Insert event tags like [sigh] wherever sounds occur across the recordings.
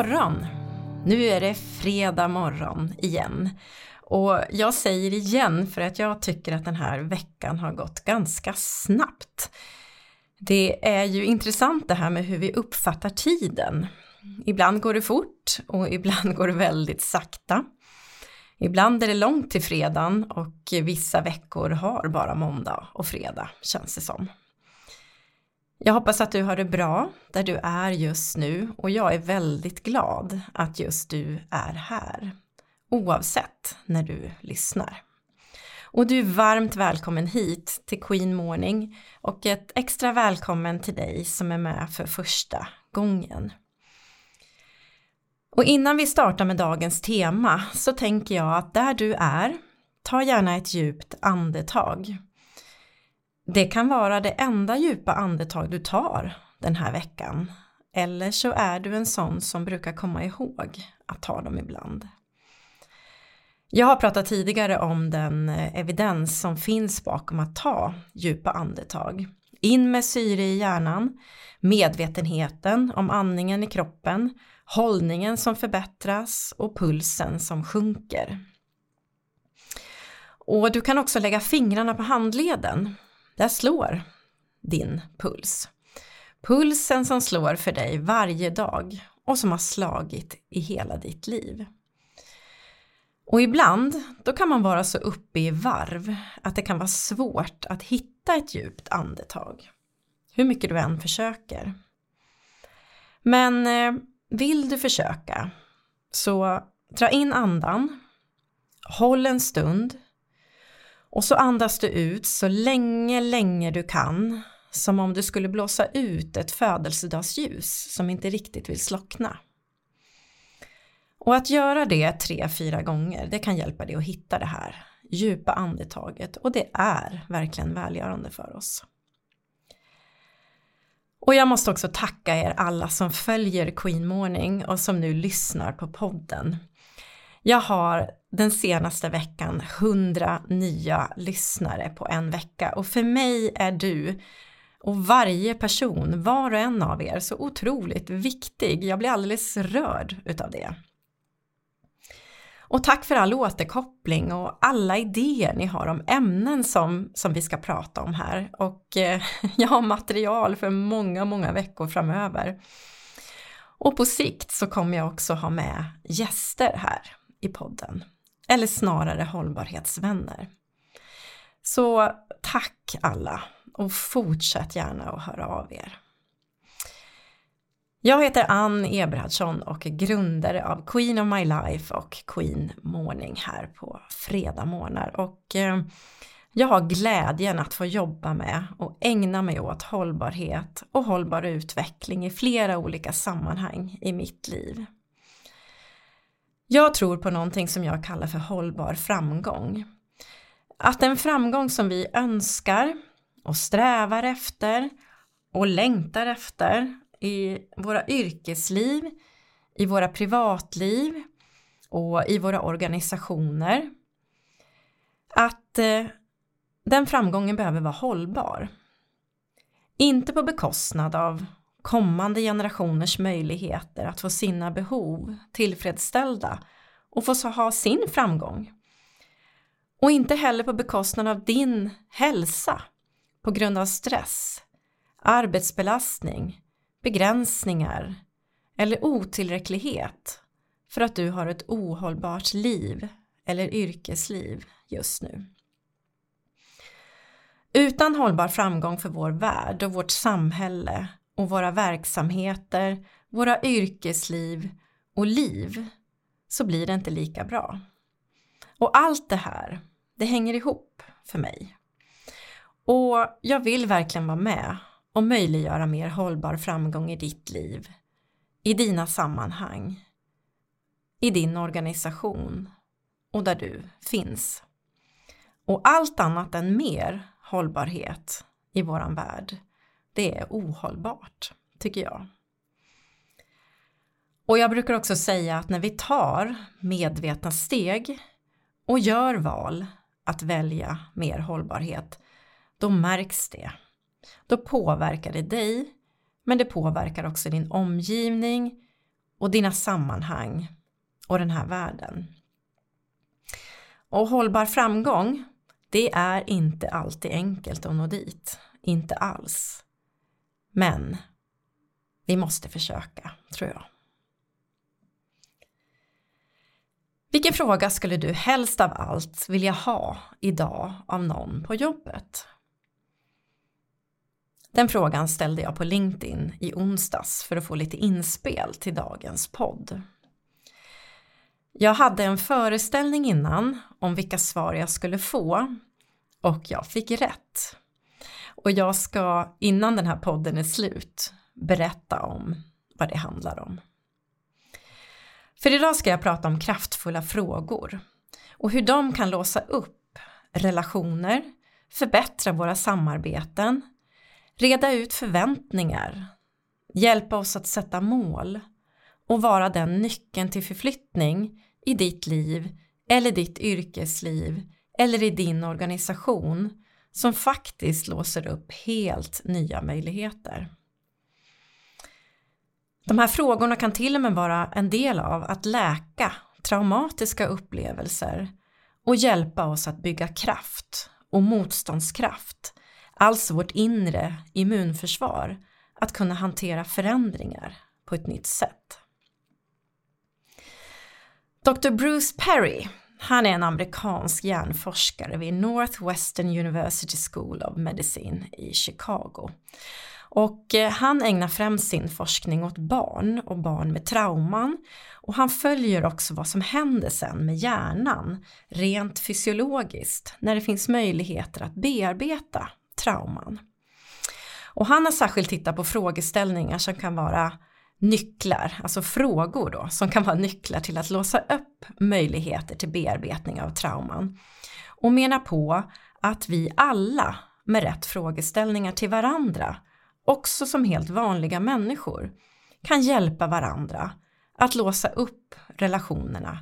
Morgon! Nu är det fredag morgon igen. Och jag säger igen för att jag tycker att den här veckan har gått ganska snabbt. Det är ju intressant det här med hur vi uppfattar tiden. Ibland går det fort och ibland [laughs] går det väldigt sakta. Ibland är det långt till fredagen och vissa veckor har bara måndag och fredag känns det som. Jag hoppas att du har det bra där du är just nu och jag är väldigt glad att just du är här. Oavsett när du lyssnar. Och du är varmt välkommen hit till Queen Morning och ett extra välkommen till dig som är med för första gången. Och innan vi startar med dagens tema så tänker jag att där du är, ta gärna ett djupt andetag. Det kan vara det enda djupa andetag du tar den här veckan. Eller så är du en sån som brukar komma ihåg att ta dem ibland. Jag har pratat tidigare om den eh, evidens som finns bakom att ta djupa andetag. In med syre i hjärnan, medvetenheten om andningen i kroppen, hållningen som förbättras och pulsen som sjunker. Och du kan också lägga fingrarna på handleden där slår din puls. Pulsen som slår för dig varje dag och som har slagit i hela ditt liv. Och ibland, då kan man vara så uppe i varv att det kan vara svårt att hitta ett djupt andetag. Hur mycket du än försöker. Men eh, vill du försöka så dra in andan, håll en stund och så andas du ut så länge, länge du kan. Som om du skulle blåsa ut ett födelsedagsljus som inte riktigt vill slockna. Och att göra det tre, fyra gånger, det kan hjälpa dig att hitta det här djupa andetaget och det är verkligen välgörande för oss. Och jag måste också tacka er alla som följer Queen Morning och som nu lyssnar på podden. Jag har den senaste veckan 100 nya lyssnare på en vecka och för mig är du och varje person, var och en av er, så otroligt viktig. Jag blir alldeles rörd utav det. Och tack för all återkoppling och alla idéer ni har om ämnen som, som vi ska prata om här. Och eh, [laughs] jag har material för många, många veckor framöver. Och på sikt så kommer jag också ha med gäster här i podden. Eller snarare hållbarhetsvänner. Så tack alla och fortsätt gärna att höra av er. Jag heter Ann Eberhardsson och är grundare av Queen of My Life och Queen Morning här på fredag morgnar och eh, jag har glädjen att få jobba med och ägna mig åt hållbarhet och hållbar utveckling i flera olika sammanhang i mitt liv. Jag tror på någonting som jag kallar för hållbar framgång. Att den framgång som vi önskar och strävar efter och längtar efter i våra yrkesliv, i våra privatliv och i våra organisationer. Att eh, den framgången behöver vara hållbar. Inte på bekostnad av kommande generationers möjligheter att få sina behov tillfredsställda och få ha sin framgång. Och inte heller på bekostnad av din hälsa på grund av stress, arbetsbelastning, begränsningar eller otillräcklighet för att du har ett ohållbart liv eller yrkesliv just nu. Utan hållbar framgång för vår värld och vårt samhälle och våra verksamheter, våra yrkesliv och liv så blir det inte lika bra. Och allt det här, det hänger ihop för mig. Och jag vill verkligen vara med och möjliggöra mer hållbar framgång i ditt liv, i dina sammanhang, i din organisation och där du finns. Och allt annat än mer hållbarhet i våran värld, det är ohållbart, tycker jag. Och jag brukar också säga att när vi tar medvetna steg och gör val att välja mer hållbarhet, då märks det. Då påverkar det dig, men det påverkar också din omgivning och dina sammanhang och den här världen. Och hållbar framgång, det är inte alltid enkelt att nå dit. Inte alls. Men vi måste försöka, tror jag. Vilken fråga skulle du helst av allt vilja ha idag av någon på jobbet? Den frågan ställde jag på LinkedIn i onsdags för att få lite inspel till dagens podd. Jag hade en föreställning innan om vilka svar jag skulle få och jag fick rätt. Och jag ska innan den här podden är slut berätta om vad det handlar om. För idag ska jag prata om kraftfulla frågor och hur de kan låsa upp relationer, förbättra våra samarbeten, reda ut förväntningar, hjälpa oss att sätta mål och vara den nyckeln till förflyttning i ditt liv eller ditt yrkesliv eller i din organisation som faktiskt låser upp helt nya möjligheter. De här frågorna kan till och med vara en del av att läka traumatiska upplevelser och hjälpa oss att bygga kraft och motståndskraft, alltså vårt inre immunförsvar, att kunna hantera förändringar på ett nytt sätt. Dr. Bruce Perry, han är en amerikansk hjärnforskare vid Northwestern University School of Medicine i Chicago. Och eh, han ägnar främst sin forskning åt barn och barn med trauman och han följer också vad som händer sen med hjärnan rent fysiologiskt när det finns möjligheter att bearbeta trauman. Och han har särskilt tittat på frågeställningar som kan vara nycklar, alltså frågor då, som kan vara nycklar till att låsa upp möjligheter till bearbetning av trauman. Och menar på att vi alla med rätt frågeställningar till varandra, också som helt vanliga människor, kan hjälpa varandra att låsa upp relationerna,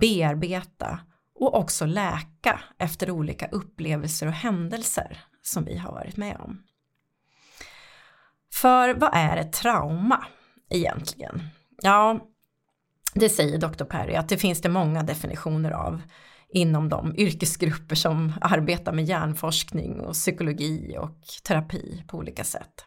bearbeta och också läka efter olika upplevelser och händelser som vi har varit med om. För vad är ett trauma? Egentligen? Ja, det säger Dr. Perry att det finns det många definitioner av inom de yrkesgrupper som arbetar med hjärnforskning och psykologi och terapi på olika sätt.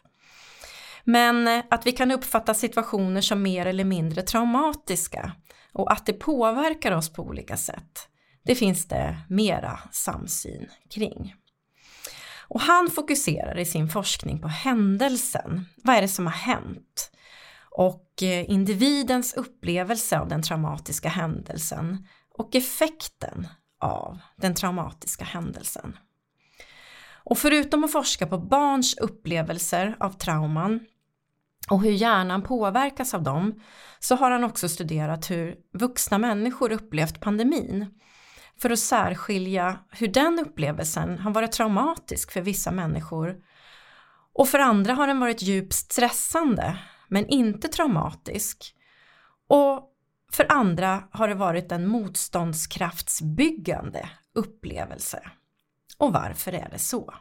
Men att vi kan uppfatta situationer som mer eller mindre traumatiska och att det påverkar oss på olika sätt, det finns det mera samsyn kring. Och han fokuserar i sin forskning på händelsen. Vad är det som har hänt? Och eh, individens upplevelse av den traumatiska händelsen och effekten av den traumatiska händelsen. Och förutom att forska på barns upplevelser av trauman och hur hjärnan påverkas av dem så har han också studerat hur vuxna människor upplevt pandemin för att särskilja hur den upplevelsen har varit traumatisk för vissa människor och för andra har den varit djupt stressande men inte traumatisk. Och för andra har det varit en motståndskraftsbyggande upplevelse. Och varför är det så?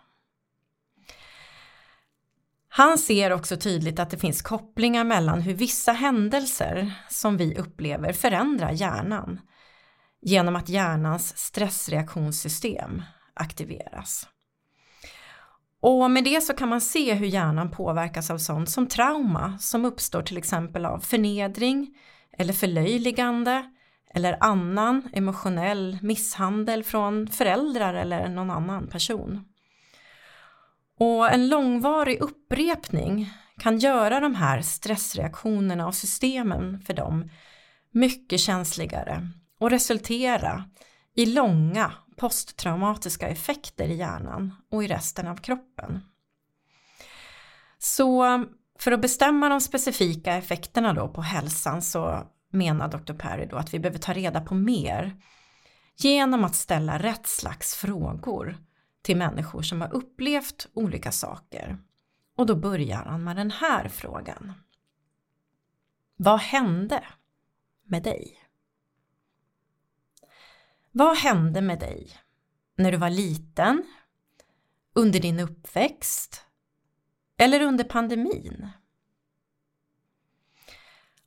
Han ser också tydligt att det finns kopplingar mellan hur vissa händelser som vi upplever förändrar hjärnan genom att hjärnans stressreaktionssystem aktiveras. Och med det så kan man se hur hjärnan påverkas av sånt som trauma som uppstår till exempel av förnedring eller förlöjligande eller annan emotionell misshandel från föräldrar eller någon annan person. Och en långvarig upprepning kan göra de här stressreaktionerna och systemen för dem mycket känsligare och resultera i långa posttraumatiska effekter i hjärnan och i resten av kroppen. Så för att bestämma de specifika effekterna då på hälsan så menar Dr. Perry då att vi behöver ta reda på mer genom att ställa rätt slags frågor till människor som har upplevt olika saker. Och då börjar han med den här frågan. Vad hände med dig? Vad hände med dig när du var liten, under din uppväxt eller under pandemin?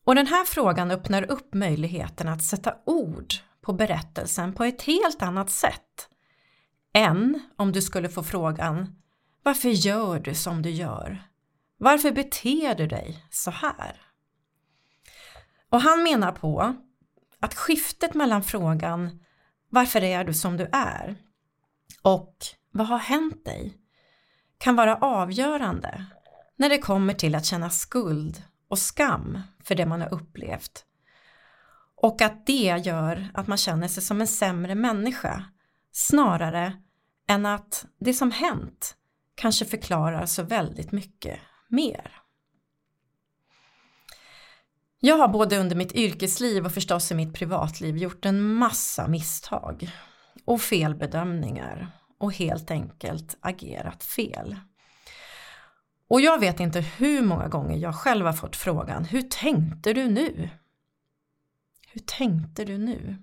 Och den här frågan öppnar upp möjligheten att sätta ord på berättelsen på ett helt annat sätt än om du skulle få frågan Varför gör du som du gör? Varför beter du dig så här? Och han menar på att skiftet mellan frågan varför är du som du är? och Vad har hänt dig? kan vara avgörande när det kommer till att känna skuld och skam för det man har upplevt. Och att det gör att man känner sig som en sämre människa snarare än att det som hänt kanske förklarar så väldigt mycket mer. Jag har både under mitt yrkesliv och förstås i mitt privatliv gjort en massa misstag och felbedömningar och helt enkelt agerat fel. Och jag vet inte hur många gånger jag själv har fått frågan, hur tänkte du nu? Hur tänkte du nu?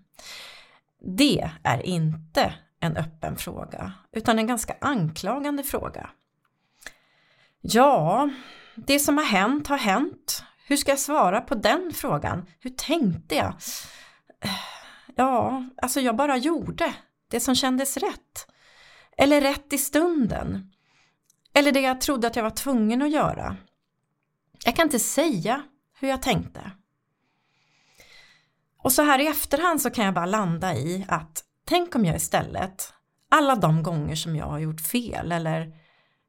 Det är inte en öppen fråga, utan en ganska anklagande fråga. Ja, det som har hänt har hänt. Hur ska jag svara på den frågan? Hur tänkte jag? Ja, alltså jag bara gjorde det som kändes rätt. Eller rätt i stunden. Eller det jag trodde att jag var tvungen att göra. Jag kan inte säga hur jag tänkte. Och så här i efterhand så kan jag bara landa i att tänk om jag istället alla de gånger som jag har gjort fel eller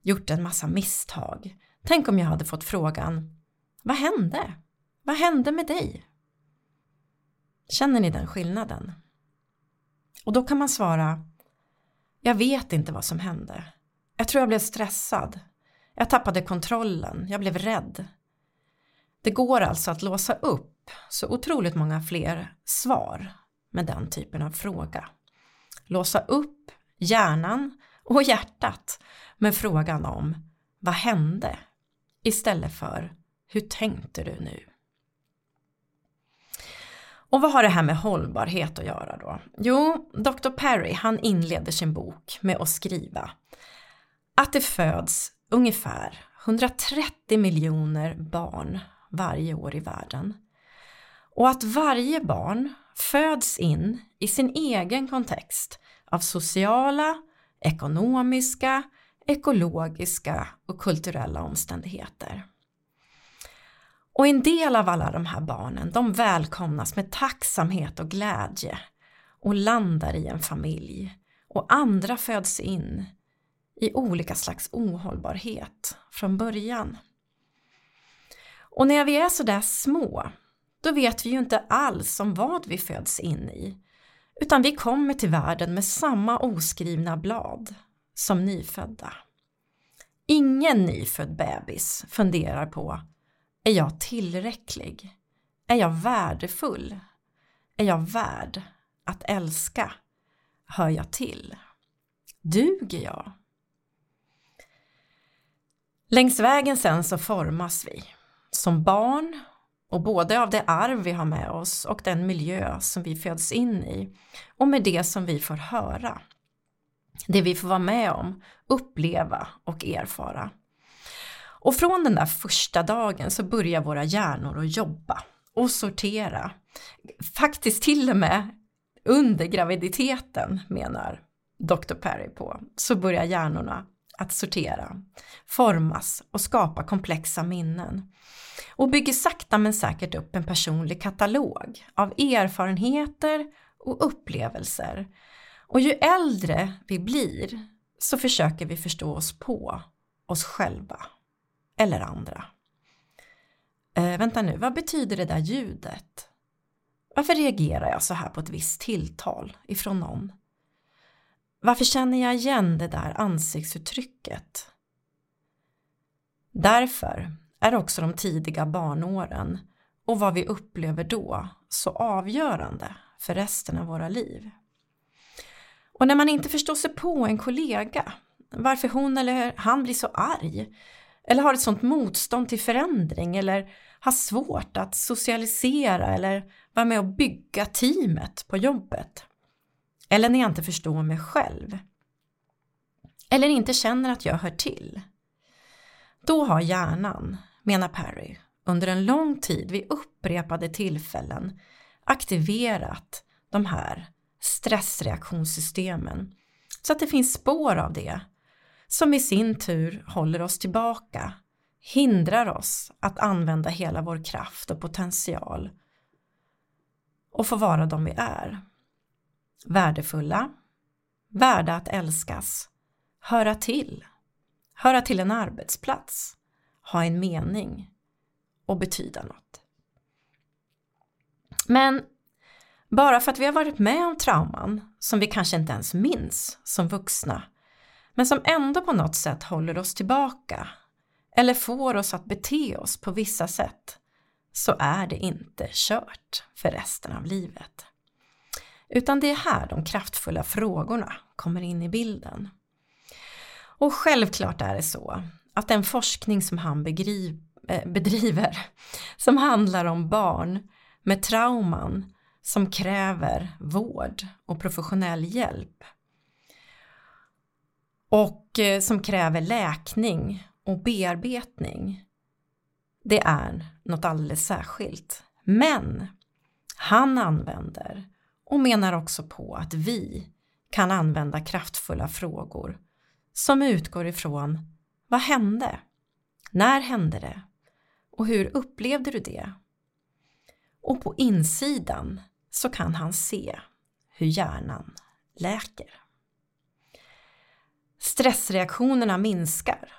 gjort en massa misstag. Tänk om jag hade fått frågan vad hände? Vad hände med dig? Känner ni den skillnaden? Och då kan man svara Jag vet inte vad som hände. Jag tror jag blev stressad. Jag tappade kontrollen. Jag blev rädd. Det går alltså att låsa upp så otroligt många fler svar med den typen av fråga. Låsa upp hjärnan och hjärtat med frågan om vad hände? Istället för hur tänkte du nu? Och vad har det här med hållbarhet att göra då? Jo, Dr. Perry han inleder sin bok med att skriva att det föds ungefär 130 miljoner barn varje år i världen. Och att varje barn föds in i sin egen kontext av sociala, ekonomiska, ekologiska och kulturella omständigheter. Och en del av alla de här barnen, de välkomnas med tacksamhet och glädje och landar i en familj och andra föds in i olika slags ohållbarhet från början. Och när vi är sådär små, då vet vi ju inte alls om vad vi föds in i, utan vi kommer till världen med samma oskrivna blad som nyfödda. Ingen nyfödd bebis funderar på är jag tillräcklig? Är jag värdefull? Är jag värd att älska? Hör jag till? Duger jag? Längs vägen sen så formas vi som barn och både av det arv vi har med oss och den miljö som vi föds in i och med det som vi får höra. Det vi får vara med om, uppleva och erfara. Och från den där första dagen så börjar våra hjärnor att jobba och sortera. Faktiskt till och med under graviditeten menar Dr. Perry på, så börjar hjärnorna att sortera, formas och skapa komplexa minnen. Och bygger sakta men säkert upp en personlig katalog av erfarenheter och upplevelser. Och ju äldre vi blir så försöker vi förstå oss på oss själva eller andra. Eh, vänta nu, vad betyder det där ljudet? Varför reagerar jag så här på ett visst tilltal ifrån någon? Varför känner jag igen det där ansiktsuttrycket? Därför är också de tidiga barnåren och vad vi upplever då så avgörande för resten av våra liv. Och när man inte förstår sig på en kollega, varför hon eller han blir så arg, eller har ett sånt motstånd till förändring eller har svårt att socialisera eller vara med och bygga teamet på jobbet. Eller när jag inte förstår mig själv. Eller inte känner att jag hör till. Då har hjärnan, menar Perry, under en lång tid vid upprepade tillfällen aktiverat de här stressreaktionssystemen så att det finns spår av det som i sin tur håller oss tillbaka, hindrar oss att använda hela vår kraft och potential och få vara de vi är. Värdefulla, värda att älskas, höra till, höra till en arbetsplats, ha en mening och betyda något. Men bara för att vi har varit med om trauman som vi kanske inte ens minns som vuxna, men som ändå på något sätt håller oss tillbaka eller får oss att bete oss på vissa sätt, så är det inte kört för resten av livet. Utan det är här de kraftfulla frågorna kommer in i bilden. Och självklart är det så att den forskning som han eh, bedriver, [laughs] som handlar om barn med trauman som kräver vård och professionell hjälp. Och eh, som kräver läkning och bearbetning. Det är något alldeles särskilt. Men han använder och menar också på att vi kan använda kraftfulla frågor som utgår ifrån vad hände? När hände det? Och hur upplevde du det? Och på insidan så kan han se hur hjärnan läker. Stressreaktionerna minskar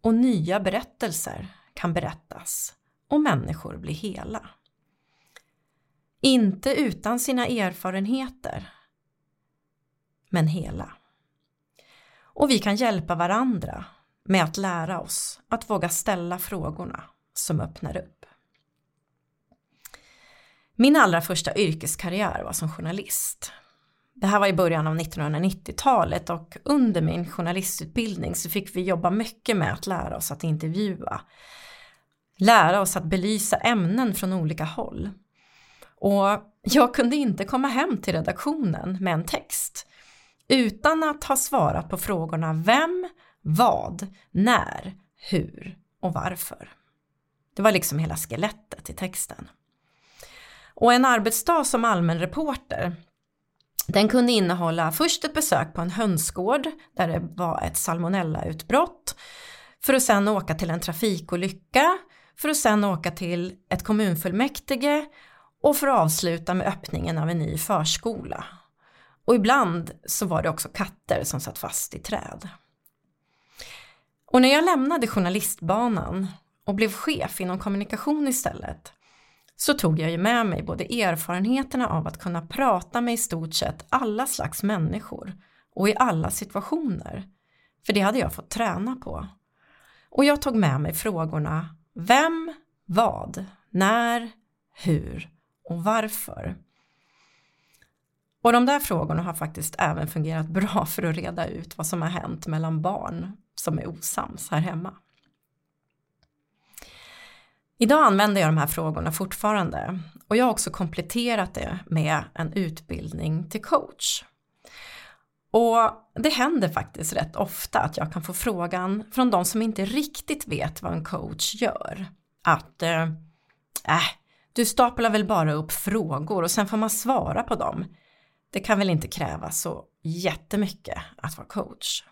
och nya berättelser kan berättas och människor blir hela. Inte utan sina erfarenheter, men hela. Och vi kan hjälpa varandra med att lära oss att våga ställa frågorna som öppnar upp. Min allra första yrkeskarriär var som journalist. Det här var i början av 1990-talet och under min journalistutbildning så fick vi jobba mycket med att lära oss att intervjua. Lära oss att belysa ämnen från olika håll. Och jag kunde inte komma hem till redaktionen med en text utan att ha svarat på frågorna vem, vad, när, hur och varför. Det var liksom hela skelettet i texten. Och en arbetsdag som allmän reporter den kunde innehålla först ett besök på en hönsgård där det var ett salmonellautbrott för att sen åka till en trafikolycka för att sen åka till ett kommunfullmäktige och för att avsluta med öppningen av en ny förskola. Och ibland så var det också katter som satt fast i träd. Och när jag lämnade journalistbanan och blev chef inom kommunikation istället så tog jag ju med mig både erfarenheterna av att kunna prata med i stort sett alla slags människor och i alla situationer. För det hade jag fått träna på. Och jag tog med mig frågorna vem, vad, när, hur och varför. Och de där frågorna har faktiskt även fungerat [laughs] bra för att reda ut vad som har hänt mellan barn som är osams här hemma. Idag använder jag de här frågorna fortfarande och jag har också kompletterat det med en utbildning till coach. Och det händer faktiskt rätt ofta att jag kan få frågan från de som inte riktigt vet vad en coach gör. Att eh, äh, du staplar väl bara upp frågor och sen får man svara på dem. Det kan väl inte kräva så jättemycket att vara coach.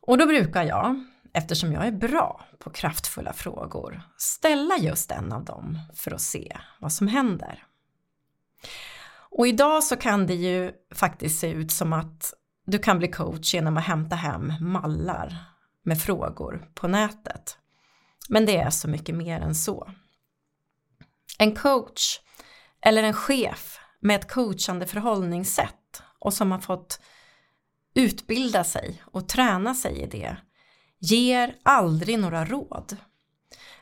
Och då brukar jag eftersom jag är bra på kraftfulla frågor, ställa just en av dem för att se vad som händer. Och idag så kan det ju faktiskt se ut som att du kan bli coach genom att hämta hem mallar med frågor på nätet. Men det är så mycket mer än så. En coach eller en chef med ett coachande förhållningssätt och som har fått utbilda sig och träna sig i det ger aldrig några råd.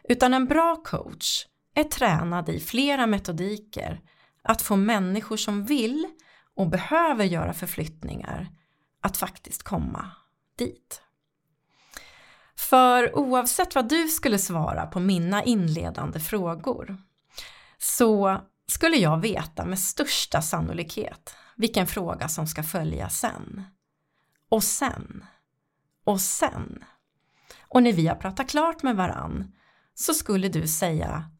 Utan en bra coach är tränad i flera metodiker att få människor som vill och behöver göra förflyttningar att faktiskt komma dit. För oavsett vad du skulle svara på mina inledande frågor så skulle jag veta med största sannolikhet vilken fråga som ska följa sen. Och sen. Och sen. Och när vi har pratat klart med varann så skulle du säga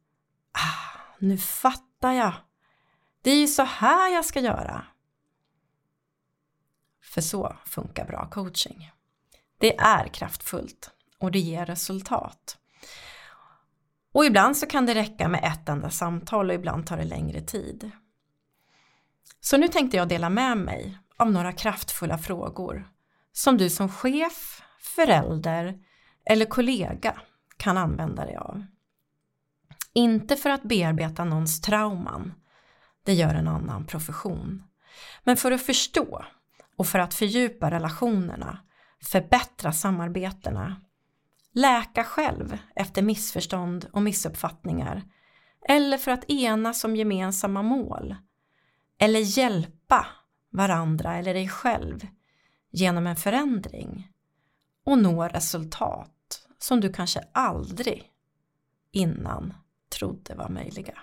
ah, nu fattar jag. Det är ju så här jag ska göra. För så funkar bra coaching. Det är kraftfullt och det ger resultat. Och ibland så kan det räcka med ett enda samtal och ibland tar det längre tid. Så nu tänkte jag dela med mig av några kraftfulla frågor som du som chef, förälder eller kollega kan använda dig av. Inte för att bearbeta någons trauman, det gör en annan profession, men för att förstå och för att fördjupa relationerna, förbättra samarbetena, läka själv efter missförstånd och missuppfattningar eller för att enas om gemensamma mål eller hjälpa varandra eller dig själv genom en förändring och nå resultat som du kanske aldrig innan trodde var möjliga.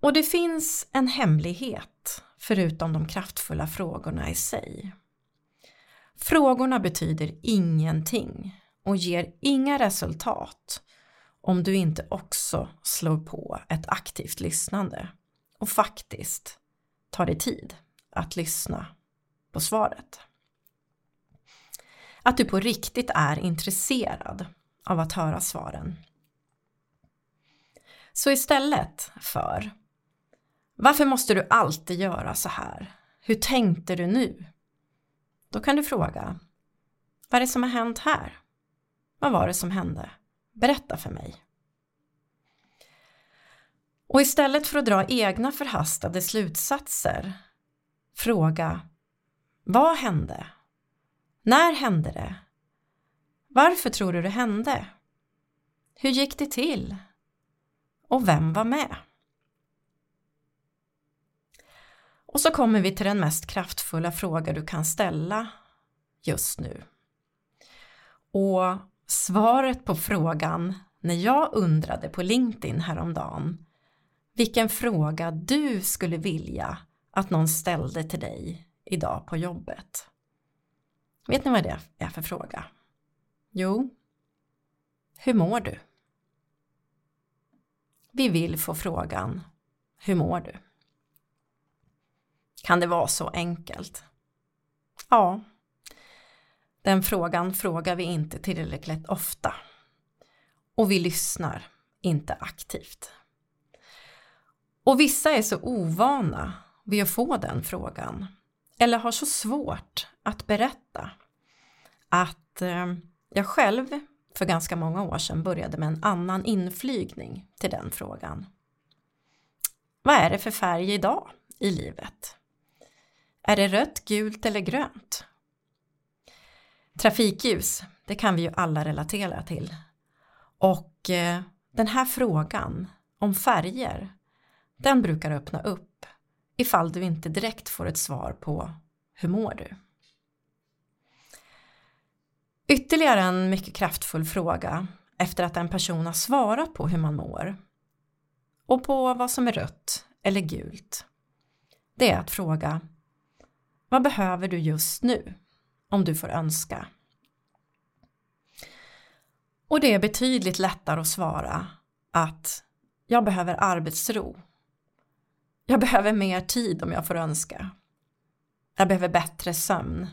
Och det finns en hemlighet förutom de kraftfulla frågorna i sig. Frågorna betyder ingenting och ger inga resultat om du inte också slår på ett aktivt lyssnande och faktiskt tar dig tid att lyssna på svaret. Att du på riktigt är intresserad av att höra svaren. Så istället för Varför måste du alltid göra så här? Hur tänkte du nu? Då kan du fråga Vad är det som har hänt här? Vad var det som hände? Berätta för mig. Och istället för att dra egna förhastade slutsatser fråga Vad hände? När hände det? Varför tror du det hände? Hur gick det till? Och vem var med? Och så kommer vi till den mest kraftfulla fråga du kan ställa just nu. Och svaret på frågan när jag undrade på LinkedIn häromdagen vilken fråga du skulle vilja att någon ställde till dig idag på jobbet. Vet ni vad det är för fråga? Jo, hur mår du? Vi vill få frågan Hur mår du? Kan det vara så enkelt? Ja, den frågan frågar vi inte tillräckligt ofta. Och vi lyssnar inte aktivt. Och vissa är så ovana vid att få den frågan eller har så svårt att berätta att eh, jag själv för ganska många år sedan började med en annan inflygning till den frågan. Vad är det för färg idag i livet? Är det rött, gult eller grönt? Trafikljus, det kan vi ju alla relatera till. Och eh, den här frågan om färger, den brukar öppna upp ifall du inte direkt får ett svar på hur mår du? Ytterligare en mycket kraftfull fråga efter att en person har svarat på hur man mår och på vad som är rött eller gult. Det är att fråga Vad behöver du just nu? Om du får önska. Och det är betydligt lättare att svara att jag behöver arbetsro. Jag behöver mer tid om jag får önska. Jag behöver bättre sömn.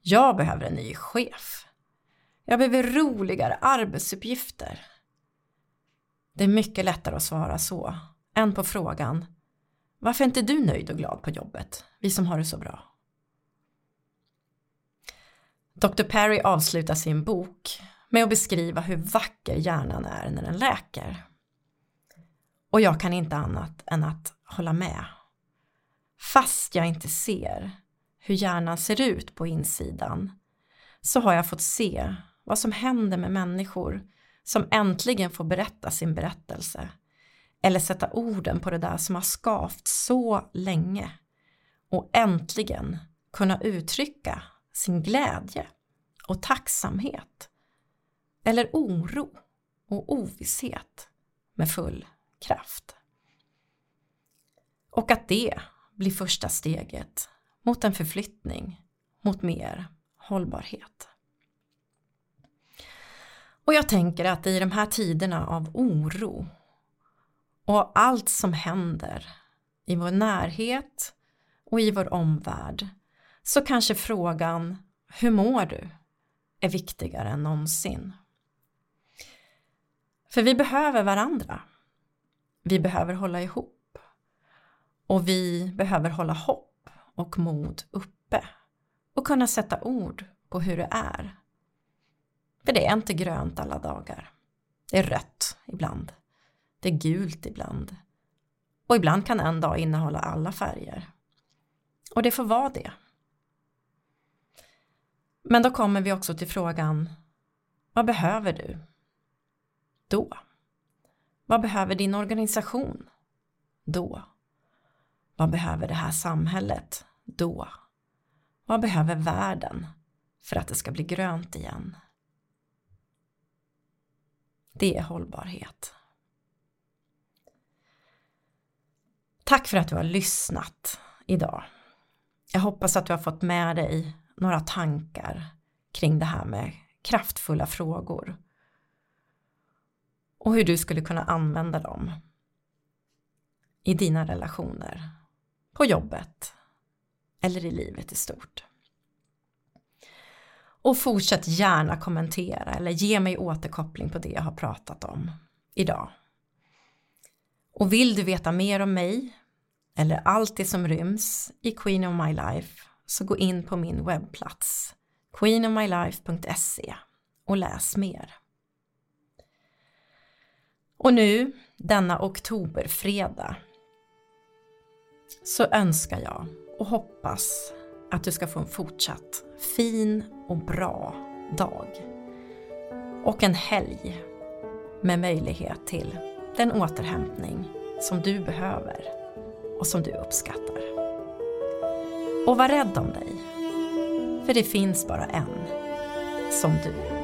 Jag behöver en ny chef. Jag behöver roligare arbetsuppgifter. Det är mycket lättare att svara så än på frågan Varför är inte du nöjd och glad på jobbet? Vi som har det så bra. Dr. Perry avslutar sin bok med att beskriva hur vacker hjärnan är när den läker. Och jag kan inte annat än att hålla med. Fast jag inte ser hur hjärnan ser ut på insidan så har jag fått se vad som händer med människor som äntligen får berätta sin berättelse eller sätta orden på det där som har skavt så länge och äntligen kunna uttrycka sin glädje och tacksamhet eller oro och ovisshet med full kraft. Och att det blir första steget mot en förflyttning mot mer hållbarhet. Och jag tänker att i de här tiderna av oro och allt som händer i vår närhet och i vår omvärld så kanske frågan Hur mår du? är viktigare än någonsin. För vi behöver varandra. Vi behöver hålla ihop. Och vi behöver hålla hopp och mod uppe och kunna sätta ord på hur det är. För det är inte grönt alla dagar. Det är rött ibland. Det är gult ibland. Och ibland kan en dag innehålla alla färger. Och det får vara det. Men då kommer vi också till frågan Vad behöver du? Då? Vad behöver din organisation? Då? Vad behöver det här samhället? Då? Vad behöver världen för att det ska bli grönt igen? Det är hållbarhet. Tack för att du har lyssnat idag. Jag hoppas att du har fått med dig några tankar kring det här med kraftfulla frågor och hur du skulle kunna använda dem i dina relationer, på jobbet eller i livet i stort. Och fortsätt gärna kommentera eller ge mig återkoppling på det jag har pratat om idag. Och vill du veta mer om mig eller allt det som ryms i Queen of My Life så gå in på min webbplats queenofmylife.se och läs mer. Och nu, denna oktoberfredag, så önskar jag och hoppas att du ska få en fortsatt fin och bra dag. Och en helg med möjlighet till den återhämtning som du behöver och som du uppskattar. Och var rädd om dig, för det finns bara en som du.